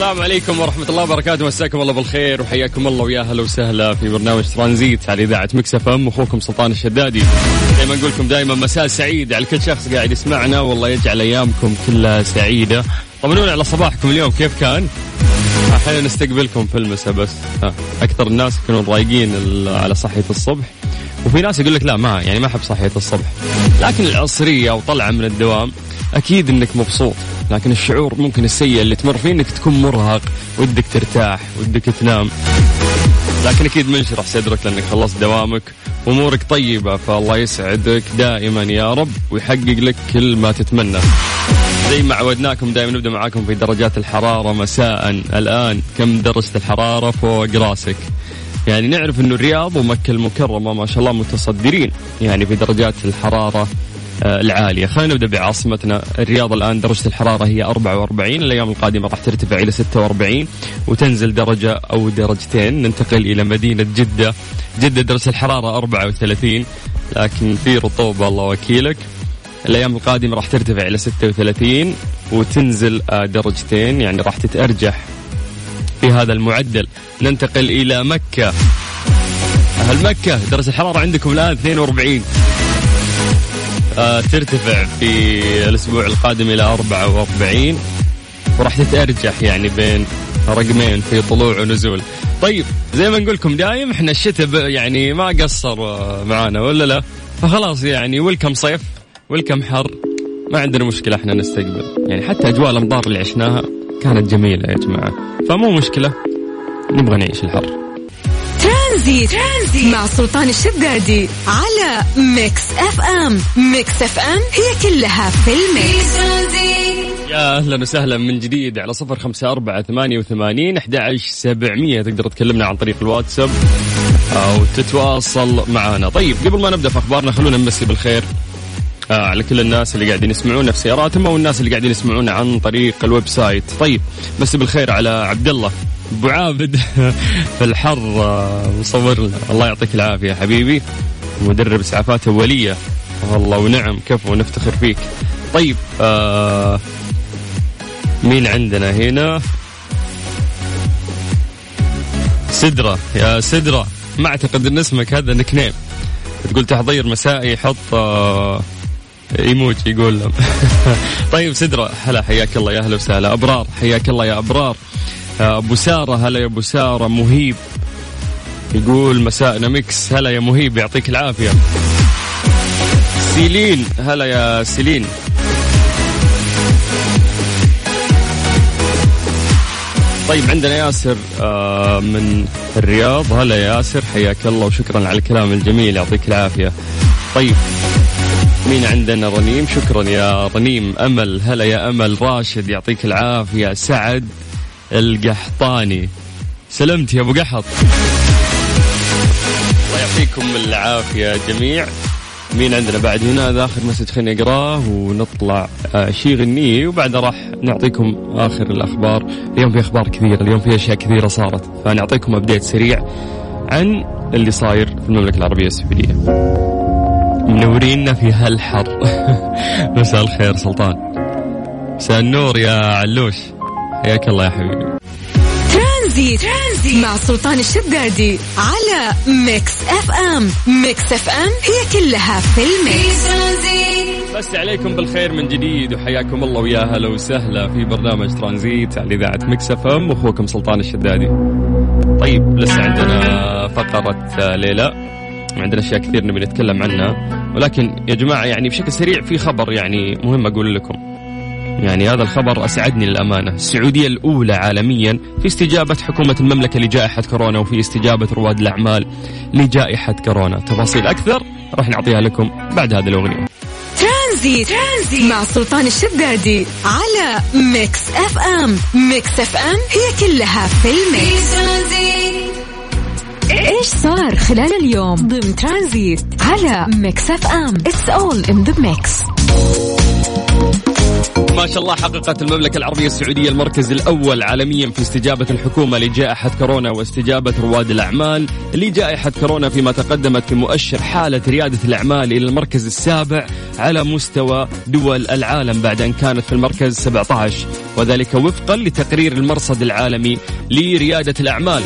السلام عليكم ورحمة الله وبركاته. مساكم الله بالخير وحياكم الله ويا هلا وسهلا في برنامج ترانزيت على إذاعة مكسف أم. أخوكم سلطان الشدادي. زي ما نقول لكم دائما مساء سعيد على كل شخص قاعد يسمعنا. والله يجعل أيامكم كلها سعيدة. طمنونا على صباحكم اليوم. كيف كان؟ أحيانا نستقبلكم في المساء بس. ها. أكثر الناس يكونون رايقين على صحيه الصبح. وفي ناس يقول لك لا ما يعني ما أحب صحيه الصبح. لكن العصرية وطلعة من الدوام أكيد إنك مبسوط لكن الشعور ممكن السيء اللي تمر فيه إنك تكون مرهق ودك ترتاح ودك تنام. لكن أكيد منشرح صدرك لأنك خلصت دوامك أمورك طيبة فالله يسعدك دائما يا رب ويحقق لك كل ما تتمنى. زي ما عودناكم دائما نبدأ معاكم في درجات الحرارة مساء. الآن كم درجة الحرارة فوق راسك؟ يعني نعرف إنه الرياض ومكة المكرمة ما شاء الله متصدرين يعني في درجات الحرارة العالية. خلينا نبدأ بعاصمتنا. الرياض الآن درجة الحرارة هي 44 الأيام القادمة راح ترتفع إلى 46 وتنزل درجة أو درجتين. ننتقل إلى مدينة جدة. جدة درجة الحرارة 34 لكن في رطوبه الله وكيلك. الأيام القادمة راح ترتفع إلى 36 وتنزل آه، درجتين يعني راح تتأرجح في هذا المعدل. ننتقل إلى مكة. أهل مكة درجة الحرارة عندكم الآن 42 آه ترتفع في الأسبوع القادم إلى 44 وراح تتأرجح يعني بين رقمين في طلوع ونزول. طيب زي ما نقول لكم دايم إحنا الشتاء يعني ما قصر آه، معانا ولا لا؟ فخلاص يعني ويلكم صيف ويلكم حر. ما عندنا مشكلة إحنا نستقبل. يعني حتى أجواء الأمطار اللي عشناها كانت جميلة يا جماعة. فمو مشكلة نبغى نعيش الحر. ترانزيت, ترانزيت. مع سلطان الشدادي على Mix FM. Mix FM هي كلها في ال mix. يا أهلا وسهلا من جديد على صفر خمسة أربعة ثمانية وثمانين أحد سبعمية. تقدر تكلمنا عن طريق الواتساب أو تتواصل معنا. طيب قبل ما نبدأ في أخبارنا خلونا نمسي بالخير آه على كل الناس اللي قاعدين يسمعونا في سياراتهم أو الناس اللي قاعدين يسمعونا عن طريق ال website. طيب مسي بالخير على عبد الله. أبو عابد في الحر آه، مصور لنا. الله يعطيك العافية حبيبي. مدرب إسعافات أولية. والله ونعم. كفو نفتخر فيك. طيب آه مين عندنا هنا؟ سدرة. يا سدرة ما أعتقد إن اسمك هذا nickname تقول تحضير مسائي حط آه إيموجي يقول لهم. طيب سدرة هلا حياك الله يا أهلا وسهلا. أبرار حياك الله يا أبرار. أبو سارة هلا يا أبو سارة مهيب. يقول مساءنا Mix هلا يا مهيب يعطيك العافية. سيلين هلا يا سيلين. طيب عندنا ياسر آه، من الرياض. هلا يا ياسر حياك الله وشكرا على الكلام الجميل يعطيك العافية. طيب مين عندنا؟ رنيم شكرا يا رنيم. أمل هلا يا أمل. راشد يعطيك العافية. سعد القحطاني. سلمت يا أبو قحط. الله يعطيكم العافية جميع. مين عندنا بعد هنا؟ هذا آخر مسج خليني اقراه ونطلع آه، شي غنيه وبعدها راح نعطيكم آخر الأخبار. اليوم في أخبار كثيرة اليوم في أشياء كثيرة صارت. فنعطيكم update سريع عن اللي صاير في المملكة العربية السعودية. منورينا في هالحر. مساء الخير سلطان. مساء النور يا علوش. حياك الله يا حبيبي. ترانزيت, ترانزيت مع سلطان الشدادي على Mix FM. Mix FM هي كلها في ال mix. مسي عليكم بالخير من جديد وحياكم الله ويا هلا وسهلا في برنامج ترانزيت على إذاعة Mix FM واخوكم سلطان الشدادي. طيب لسه عندنا فقرة ليه لا. عندنا أشياء كثير نبي نتكلم عنها. ولكن يا جماعة يعني بشكل سريع في خبر يعني مهم أقول لكم. يعني هذا الخبر أسعدني للأمانة. السعودية الأولى عالميا في استجابة حكومة المملكة لجائحة كورونا وفي استجابة رواد الأعمال لجائحة كورونا. تفاصيل أكثر راح نعطيها لكم بعد هذه الأغنية. ترانزيت. ترانزيت مع سلطان الشدادي على Mix FM. Mix FM هي كلها في ال mix. إيش صار خلال اليوم؟ ضمن ترانزيت على Mix FM. It's all in the mix ما شاء الله حققت المملكة العربية السعودية المركز الأول عالميا في استجابة الحكومة لجائحة كورونا واستجابة رواد الأعمال لجائحة كورونا فيما تقدمت في مؤشر حالة ريادة الأعمال إلى المركز السابع على مستوى دول العالم بعد أن كانت في المركز 17 وذلك وفقا لتقرير المرصد العالمي لريادة الأعمال.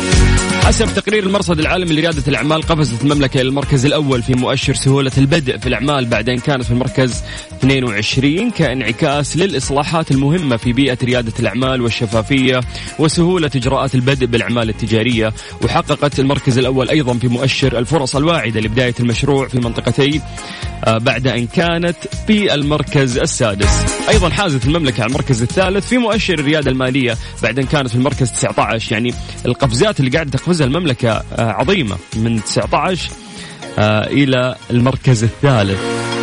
حسب تقرير المرصد العالمي لريادة الأعمال قفزت المملكة إلى المركز الأول في مؤشر سهولة البدء في الأعمال بعد أن كانت في المركز 22 كانعكاس للإصلاحات المهمة في بيئة ريادة الأعمال والشفافية وسهولة إجراءات البدء بالأعمال التجارية. وحققت المركز الأول أيضا في مؤشر الفرص الواعدة لبداية المشروع في منطقتين آه، بعد أن كانت في المركز السادس. أيضا حازت المملكة على المركز الثالث في مؤشر الريادة المالية بعد أن كانت في المركز 19 يعني القفزات اللي قاعدة تقفزها المملكة آه، عظيمة من 19 آه، إلى المركز الثالث.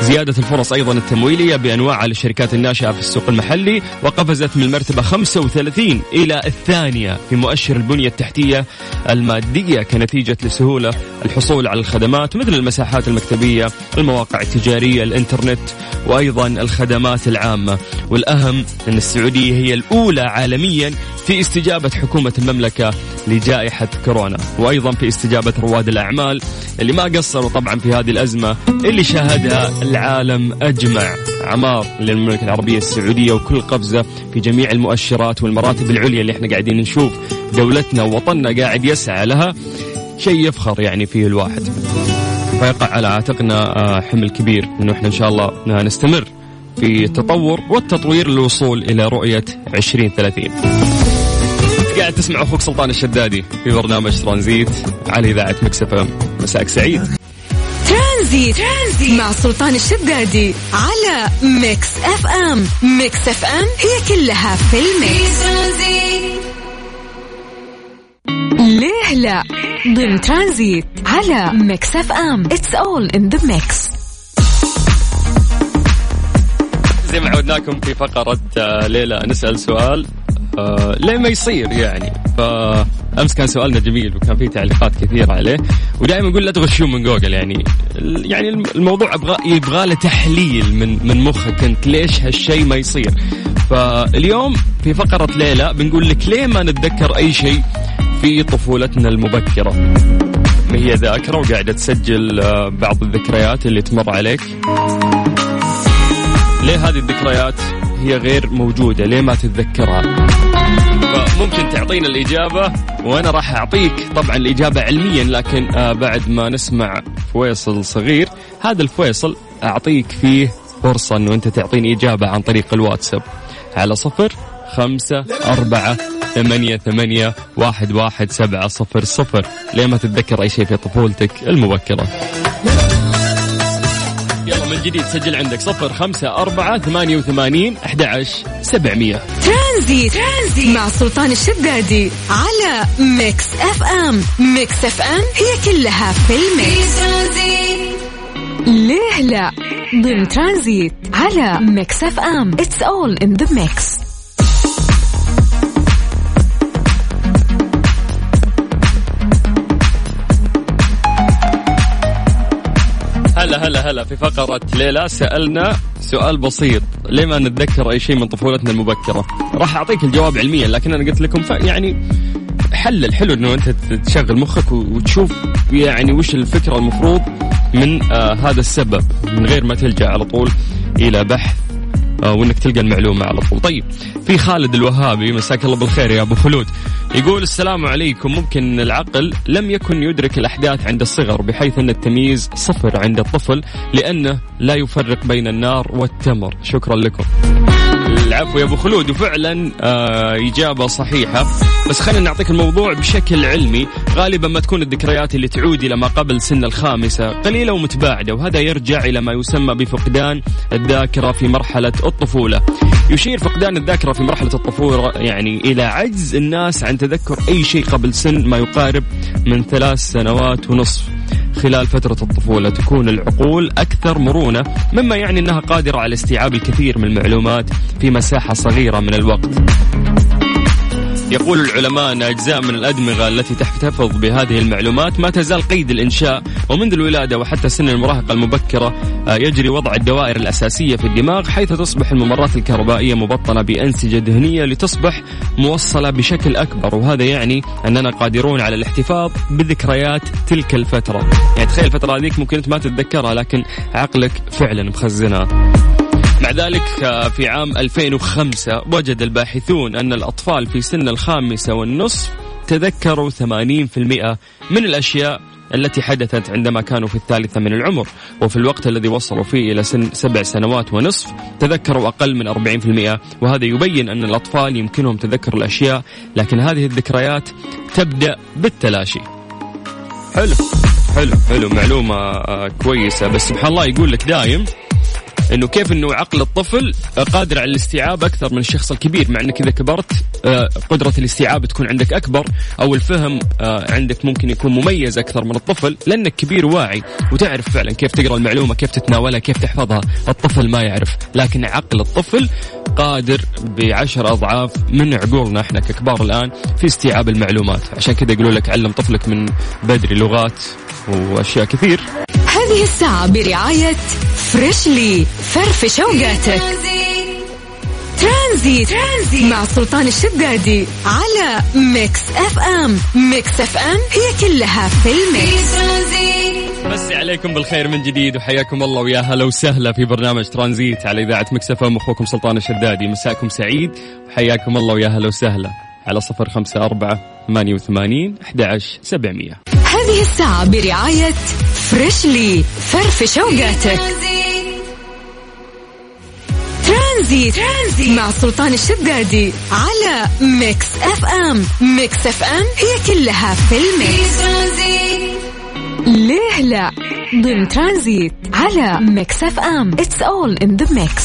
زيادة الفرص أيضا التمويلية بأنواعها للشركات الناشئة في السوق المحلي وقفزت من المرتبة 35 إلى الثانية في مؤشر البنية التحتية المادية كنتيجة لسهولة الحصول على الخدمات مثل المساحات المكتبية المواقع التجارية الإنترنت وأيضا الخدمات العامة. والأهم أن السعودية هي الأولى عالميا في استجابة حكومة المملكة لجائحة كورونا. وأيضا في استجابة رواد الأعمال اللي ما قصروا طبعا في هذه الأزمة اللي شاهدها العالم أجمع عمار للمملكة العربية السعودية وكل قفزة في جميع المؤشرات والمراتب العليا اللي إحنا قاعدين نشوف دولتنا ووطننا قاعد يسعى لها. شيء يفخر يعني فيه الواحد. فيقع على عاتقنا آه، حمل كبير انه إحنا إن شاء الله نستمر في التطور والتطوير للوصول إلى رؤية 2030 قاعد تسمع أخوك سلطان الشدادي في برنامج ترانزيت على إذاعة Mix FM. مساك سعيد. ترانزيت. ترانزيت مع سلطان الشدادي على Mix FM. Mix FM هي كلها في ال mix. ليه لا؟ ضمن ترانزيت على Mix FM. It's all in the mix زي ما عودناكم في فقرة آه، ليه لا نسأل سؤال آه، ليه ما يصير يعني؟ فامس كان سؤالنا جميل وكان فيه تعليقات كثيرة عليه ودائما نقول لا تغشون من جوجل يعني. يعني الم- الموضوع أبغى يبغى له تحليل من من مخك أنت ليش هالشيء ما يصير؟ فاليوم في فقرة ليلة بنقول لك ليه ما نتذكر أي شيء في طفولتنا المبكرة؟ هي ذاكرة وقاعدة تسجل آه، بعض الذكريات اللي تمر عليك؟ ليه هذه الذكريات هي غير موجودة؟ ليه ما تتذكرها؟ فممكن تعطينا الإجابة. وأنا راح أعطيك طبعا الإجابة علميا لكن آه بعد ما نسمع فويصل صغير هذا الفويصل أعطيك فيه فرصة أنه أنت تعطيني إجابة عن طريق الواتساب. على صفر خمسة أربعة ثمانية ثمانية واحد واحد سبعة صفر صفر. ليه ما تتذكر أي شيء في طفولتك؟ المبكرة. من جديد سجل عندك صفر خمسة أربعة ثمانية وثمانين أحد عشر سبعمية. ترانزيت. مع سلطان الشدادي على Mix FM. Mix FM هي كلها في ال mix. ليه لا؟ ضمن ترانزيت على Mix FM. It's all in the mix هلا في فقرة ليه لا سألنا سؤال بسيط ليه ما نتذكر أي شيء من طفولتنا المبكرة راح أعطيك الجواب علميا لكن أنا قلت لكم. يعني حلل حلو إنه أنت تشغل مخك وتشوف يعني وش الفكرة المفروض من آه هذا السبب من غير ما تلجأ على طول إلى بحث وإنك تلقى المعلومة على طول. طيب في خالد الوهابي مساك الله بالخير يا أبو خلود يقول السلام عليكم ممكن العقل لم يكن يدرك الأحداث عند الصغر بحيث أن التمييز صفر عند الطفل لأنه لا يفرق بين النار والتمر. شكرا لكم. العفو يا أبو خلود. وفعلا آه إجابة صحيحة. بس خلينا نعطيك الموضوع بشكل علمي. غالبا ما تكون الذكريات اللي تعود إلى ما قبل سن الخامسة. قليلة ومتباعدة وهذا يرجع إلى ما يسمى بفقدان الذاكرة في مرحلة الطفولة. يشير فقدان الذاكرة في مرحلة الطفولة يعني إلى عجز الناس عن تذكر أي شيء قبل سن ما يقارب من ثلاث سنوات ونصف. خلال فترة الطفولة تكون العقول أكثر مرونة مما يعني أنها قادرة على استيعاب الكثير من المعلومات في مساحة صغيرة من الوقت. يقول العلماء أن أجزاء من الأدمغة التي تحتفظ بهذه المعلومات ما تزال قيد الإنشاء ومنذ الولادة وحتى سن المراهقة المبكرة آه، يجري وضع الدوائر الأساسية في الدماغ حيث تصبح الممرات الكهربائية مبطنة بأنسجة دهنية لتصبح موصلة بشكل أكبر وهذا يعني أننا قادرون على الاحتفاظ بذكريات تلك الفترة. يعني تخيل الفترة هذيك ممكن أنت ما تتذكرها لكن عقلك فعلا مخزنها. مع ذلك آه، في عام 2005 وجد الباحثون أن الأطفال في سن الخامسة والنصف تذكروا 80% من الأشياء التي حدثت عندما كانوا في الثالثة من العمر. وفي الوقت الذي وصلوا فيه إلى سن سبع سنوات ونصف تذكروا أقل من 40% وهذا يبين أن الأطفال يمكنهم تذكر الأشياء لكن هذه الذكريات تبدأ بالتلاشي. حلو. حلو حلو معلومة آه، كويسة. بس سبحان الله يقول لك دايم إنه كيف إنه عقل الطفل قادر على الاستيعاب أكثر من الشخص الكبير مع إنك إذا كبرت آه، قدرة الاستيعاب تكون عندك أكبر أو الفهم آه، عندك ممكن يكون مميز أكثر من الطفل لأنك كبير واعي وتعرف فعلا كيف تقرأ المعلومة كيف تتناولها كيف تحفظها. الطفل ما يعرف لكن عقل الطفل قادر بعشر أضعاف من عقولنا إحنا ككبار الآن في استيعاب المعلومات. عشان كذا يقولوا لك علم طفلك من بدري لغات وأشياء كثير. هذه الساعة برعاية Freshly فرفش اوقاتك ترانزيت. ترانزيت. مع سلطان الشدادي على Mix FM Mix FM هي كلها في ال mix. مسي عليكم بالخير من جديد وحياكم الله ويا هلا وسهلا في برنامج ترانزيت على إذاعة Mix FM أخوكم سلطان الشدادي مساكم سعيد وحياكم الله ويا هلا وسهلا. على صفر خمسة أربعة ثمانية وثمانين أحد عشر سبعمية. هذه الساعة برعاية Freshly فرفش اوقاتك ترانزيت. ترانزيت مع سلطان الشدادي على Mix FM. Mix FM هي كلها في ال mix. ليه لا؟ ضمن ترانزيت على Mix FM. It's all in the mix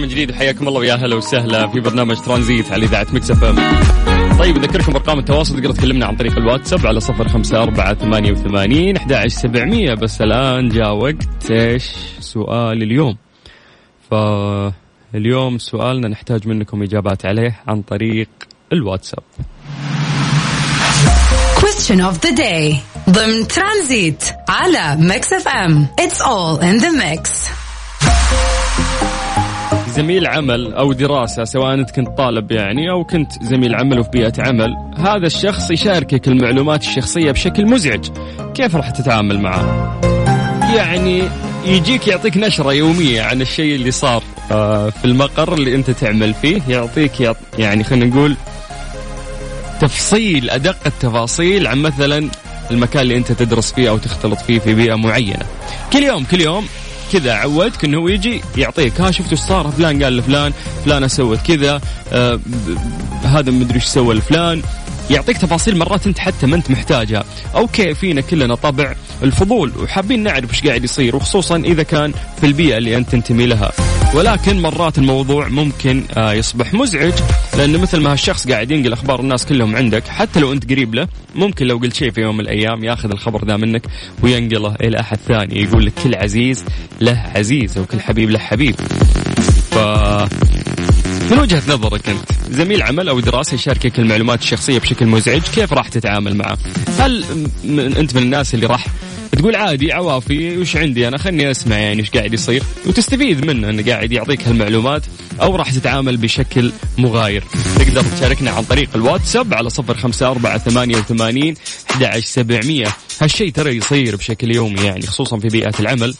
من جديد وحياكم الله ويا هلا وسهلا في برنامج ترانزيت على إذاعة Mix FM. طيب أذكركم ارقام التواصل تقدر تكلمنا عن طريق الواتساب على صفر خمسة أربعة ثمانية وثمانين أحد سبعمية. بس الآن جاء وقت إيش سؤال اليوم. فاليوم سؤالنا نحتاج منكم إجابات عليه عن طريق الواتساب. Question of the day. ضمن ترانزيت على Mix FM. It's all in the mix. زميل عمل أو دراسة سواء أنت كنت طالب يعني أو كنت زميل عمل وفي بيئة عمل هذا الشخص يشاركك المعلومات الشخصية بشكل مزعج. كيف راح تتعامل معه؟ يعني يجيك يعطيك نشرة يومية عن الشيء اللي صار آه، في المقر اللي أنت تعمل فيه. يعطيك يعط يعني خلينا نقول تفصيل أدق التفاصيل عن مثلا المكان اللي أنت تدرس فيه أو تختلط فيه في بيئة معينة. كل يوم كل يوم كذا عودك إنه هو يجي يعطيك ها شفت إيش صار؟ فلان قال لفلان فلانه سوت كذا آه هذا مدري إيش سوى لفلان. يعطيك تفاصيل مرات انت حتى ما انت محتاجها. أوكي فينا كلنا طبع الفضول وحابين نعرف إيش قاعد يصير وخصوصا إذا كان في البيئة اللي أنت تنتمي لها. ولكن مرات الموضوع ممكن آه يصبح مزعج لأنه مثل ما هالشخص قاعد ينقل أخبار الناس كلهم عندك حتى لو أنت قريب له ممكن لو قلت شيء في يوم من الأيام ياخذ الخبر ذا منك وينقله إلى أحد ثاني يقول لك كل عزيز له عزيز وكل حبيب له حبيب. ف من وجهة نظرك أنت؟ زميل عمل أو دراسة يشاركك المعلومات الشخصية بشكل مزعج كيف راح تتعامل معه؟ هل م- أنت من الناس اللي راح تقول عادي عوافي وش عندي أنا؟ خلني أسمع يعني إيش قاعد يصير وتستفيد منه إنه قاعد يعطيك هالمعلومات أو راح تتعامل بشكل مغاير. تقدر تشاركنا عن طريق الواتساب على صفر خمسة أربعة ثمانية وثمانين سبعمية. هالشيء ترى يصير بشكل يومي يعني خصوصا في بيئة العمل.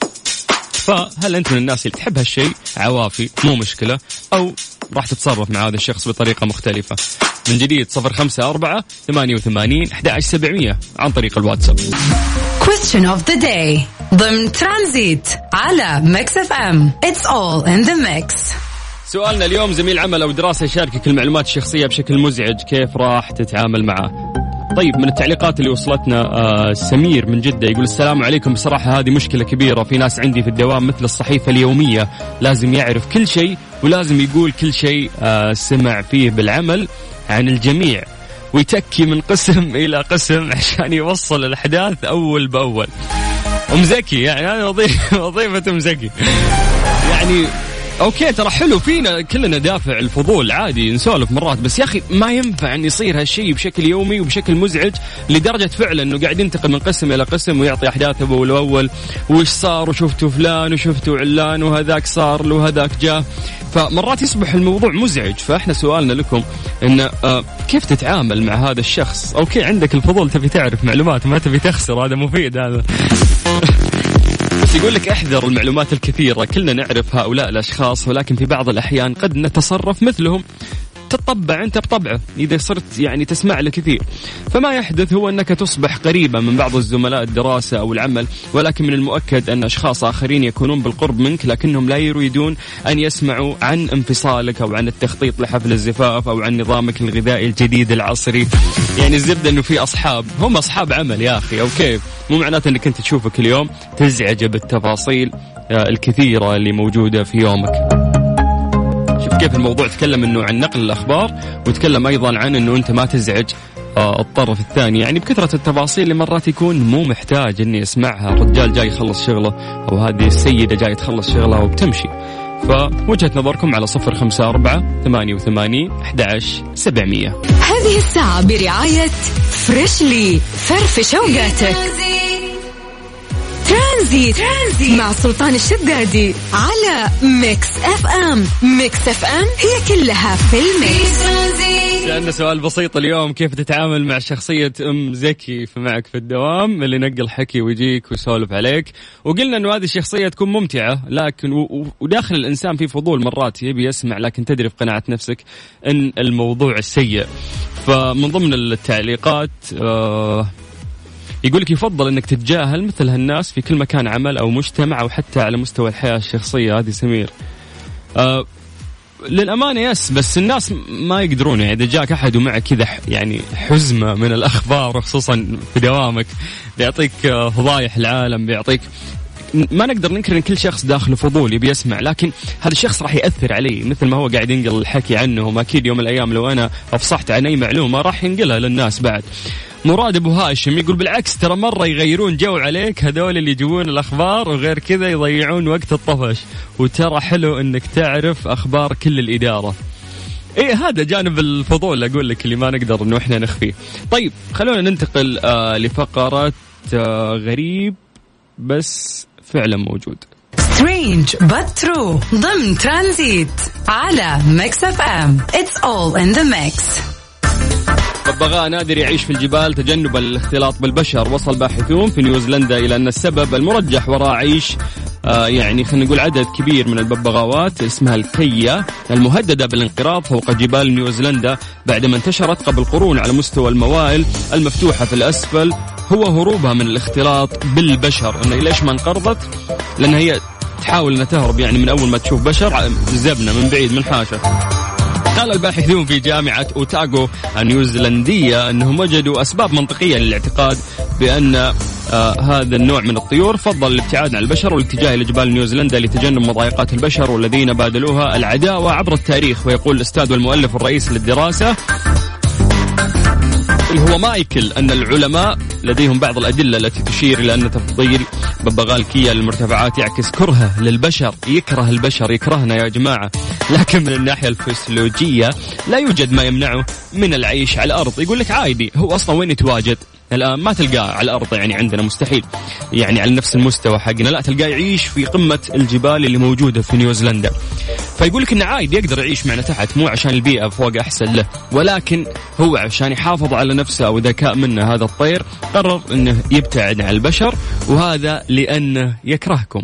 فهل أنت من الناس اللي تحب هالشيء عوافي مو مشكلة. أو راح تتصرف مع هذا الشخص بطريقة مختلفة. من جديد صفر خمسة أربعة ثمانية وثمانين أحد سبعمية عن طريق الواتساب. Question of the day. ضمن ترانزيت على Mix FM It's all in the mix. سؤالنا اليوم زميل عمل أو دراسة يشاركك المعلومات الشخصية بشكل مزعج كيف راح تتعامل معه؟ طيب من التعليقات اللي وصلتنا آه سمير من جدة يقول السلام عليكم. بصراحة هذه مشكلة كبيرة في ناس عندي في الدوام مثل الصحيفة اليومية. لازم يعرف كل شيء ولازم يقول كل شيء آه سمع فيه بالعمل عن الجميع. ويتكي من قسم إلى قسم عشان يوصل الأحداث أول بأول. أم زكي يعني هذه وظيفة أم زكي. يعني okay ترى حلو فينا كلنا دافع الفضول عادي نسولف مرات بس يا أخي ما ينفع إن يصير هالشيء بشكل يومي وبشكل مزعج لدرجة فعلا إنه قاعد ينتقل من قسم إلى قسم ويعطي احداثه اول اول وش صار وشفتوا فلان وشفتوا علان وهذاك صار له وهذاك جاء. فمرات يصبح الموضوع مزعج. فإحنا سؤالنا لكم إن آه كيف تتعامل مع هذا الشخص؟ okay عندك الفضول تبي تعرف معلومات ما تبي تخسر هذا مفيد هذا. بس يقول لك احذر المعلومات الكثيرة. كلنا نعرف هؤلاء الأشخاص ولكن في بعض الأحيان قد نتصرف مثلهم تطبع انت بطبعه إذا صرت يعني تسمع له كثير. فما يحدث هو أنك تصبح قريبا من بعض الزملاء الدراسة أو العمل ولكن من المؤكد أن أشخاص آخرين يكونون بالقرب منك لكنهم لا يريدون أن يسمعوا عن انفصالك أو عن التخطيط لحفل الزفاف أو عن نظامك الغذائي الجديد العصري. يعني الزبدة إنه في أصحاب هم أصحاب عمل يا أخي أوكي مو معناته إنك أنت تشوفه كل يوم تزعجه بالتفاصيل آه، الكثيرة اللي موجودة في يومك. كيف الموضوع تكلم إنه عن نقل الأخبار وتكلم أيضا عن إنه أنت ما تزعج آه، الطرف الثاني. يعني بكثرة التفاصيل اللي مرات يكون مو محتاج إني أسمعها. الرجال جاي يخلص شغله أو هذه السيدة جاي تخلص شغلها وبتمشي. فوجهة نظركم على صفر خمسة أربعة ثمانية وثمانين أحد سبعمية. هذه الساعة برعاية Freshly فرفش أوقاتك. ترانزيت. ترانزيت. مع سلطان الشدادي على Mix FM. Mix FM هي كلها في ال mix. سألنا سؤال بسيط اليوم. كيف تتعامل مع شخصية أم زكي في معك في الدوام؟ اللي نقل حكي ويجيك ويسولف عليك. وقلنا أنه هذه الشخصية تكون ممتعة لكن وداخل الإنسان في فضول مرات يبي يسمع لكن تدري في قناعة نفسك أن الموضوع سيء. فمن ضمن التعليقات آه يقول لك يفضل إنك تتجاهل مثل هالناس في كل مكان عمل أو مجتمع أو حتى على مستوى الحياة الشخصية. هذه سمير. آه للأمانة يس بس الناس ما يقدرون يعني إذا جاك أحد ومعك كذا يعني حزمة من الأخبار وخصوصا في دوامك بيعطيك آه، فضايح العالم بيعطيك ما نقدر ننكر إن كل شخص داخله فضول يبي يسمع لكن هذا الشخص راح يأثر عليه مثل ما هو قاعد ينقل الحكي عنهم أكيد يوم من الأيام لو أنا أفصحت عن أي معلومة راح ينقلها للناس بعد. مراد أبو هاشم يقول بالعكس ترى مرة يغيرون جو عليك هذول اللي يجيبون الأخبار وغير كذا يضيعون وقت الطفش. وترى حلو إنك تعرف أخبار كل الإدارة. إيه هذا جانب الفضول أقول لك اللي ما نقدر إنه إحنا نخفيه. طيب خلونا ننتقل آه لفقره آه غريب بس فعلا موجود. Strange but true. ضمن ترانزيت على Mix FM. It's all in the mix. ببغاء نادر يعيش في الجبال تجنبا للاختلاط بالبشر. وصل باحثون في نيوزيلندا إلى أن السبب المرجح وراء عيش آه يعني خلينا نقول عدد كبير من الببغاوات اسمها الكيا المهددة بالانقراض فوق جبال نيوزيلندا بعدما انتشرت قبل قرون على مستوى الموائل المفتوحة في الأسفل. هو هروبها من الاختلاط بالبشر. إنه ليش ما انقرضت؟ لأن هي تحاول إنها تهرب يعني من أول ما تشوف بشر زبنة من بعيد من حاشة. قال الباحثون في جامعة أوتاغو النيوزيلندية أنهم وجدوا أسباب منطقية للاعتقاد بأن آه هذا النوع من الطيور فضل الابتعاد عن البشر والاتجاه إلى جبال نيوزيلندا لتجنب مضايقات البشر والذين بادلوها العداوة عبر التاريخ ويقول الأستاذ والمؤلف الرئيس للدراسة اللي هو مايكل أن العلماء لديهم بعض الأدلة التي تشير إلى أن تفضيل ببغاء الكيا للمرتفعات يعكس كرهه للبشر يكره البشر يكرهنا يا جماعة. لكن من الناحية الفسيولوجية لا يوجد ما يمنعه من العيش على الأرض. يقول لك عادي هو أصلا وين يتواجد؟ الآن ما تلقاه على الأرض يعني عندنا مستحيل. يعني على نفس المستوى حقنا لا تلقاه يعيش في قمة الجبال اللي موجودة في نيوزيلندا. فيقول لك إنه عادي يقدر يعيش معنا تحت مو عشان البيئة فوق أحسن له ولكن هو عشان يحافظ على نفسه أو ذكاء منه هذا الطير قرر إنه يبتعد عن البشر وهذا لأنه يكرهكم.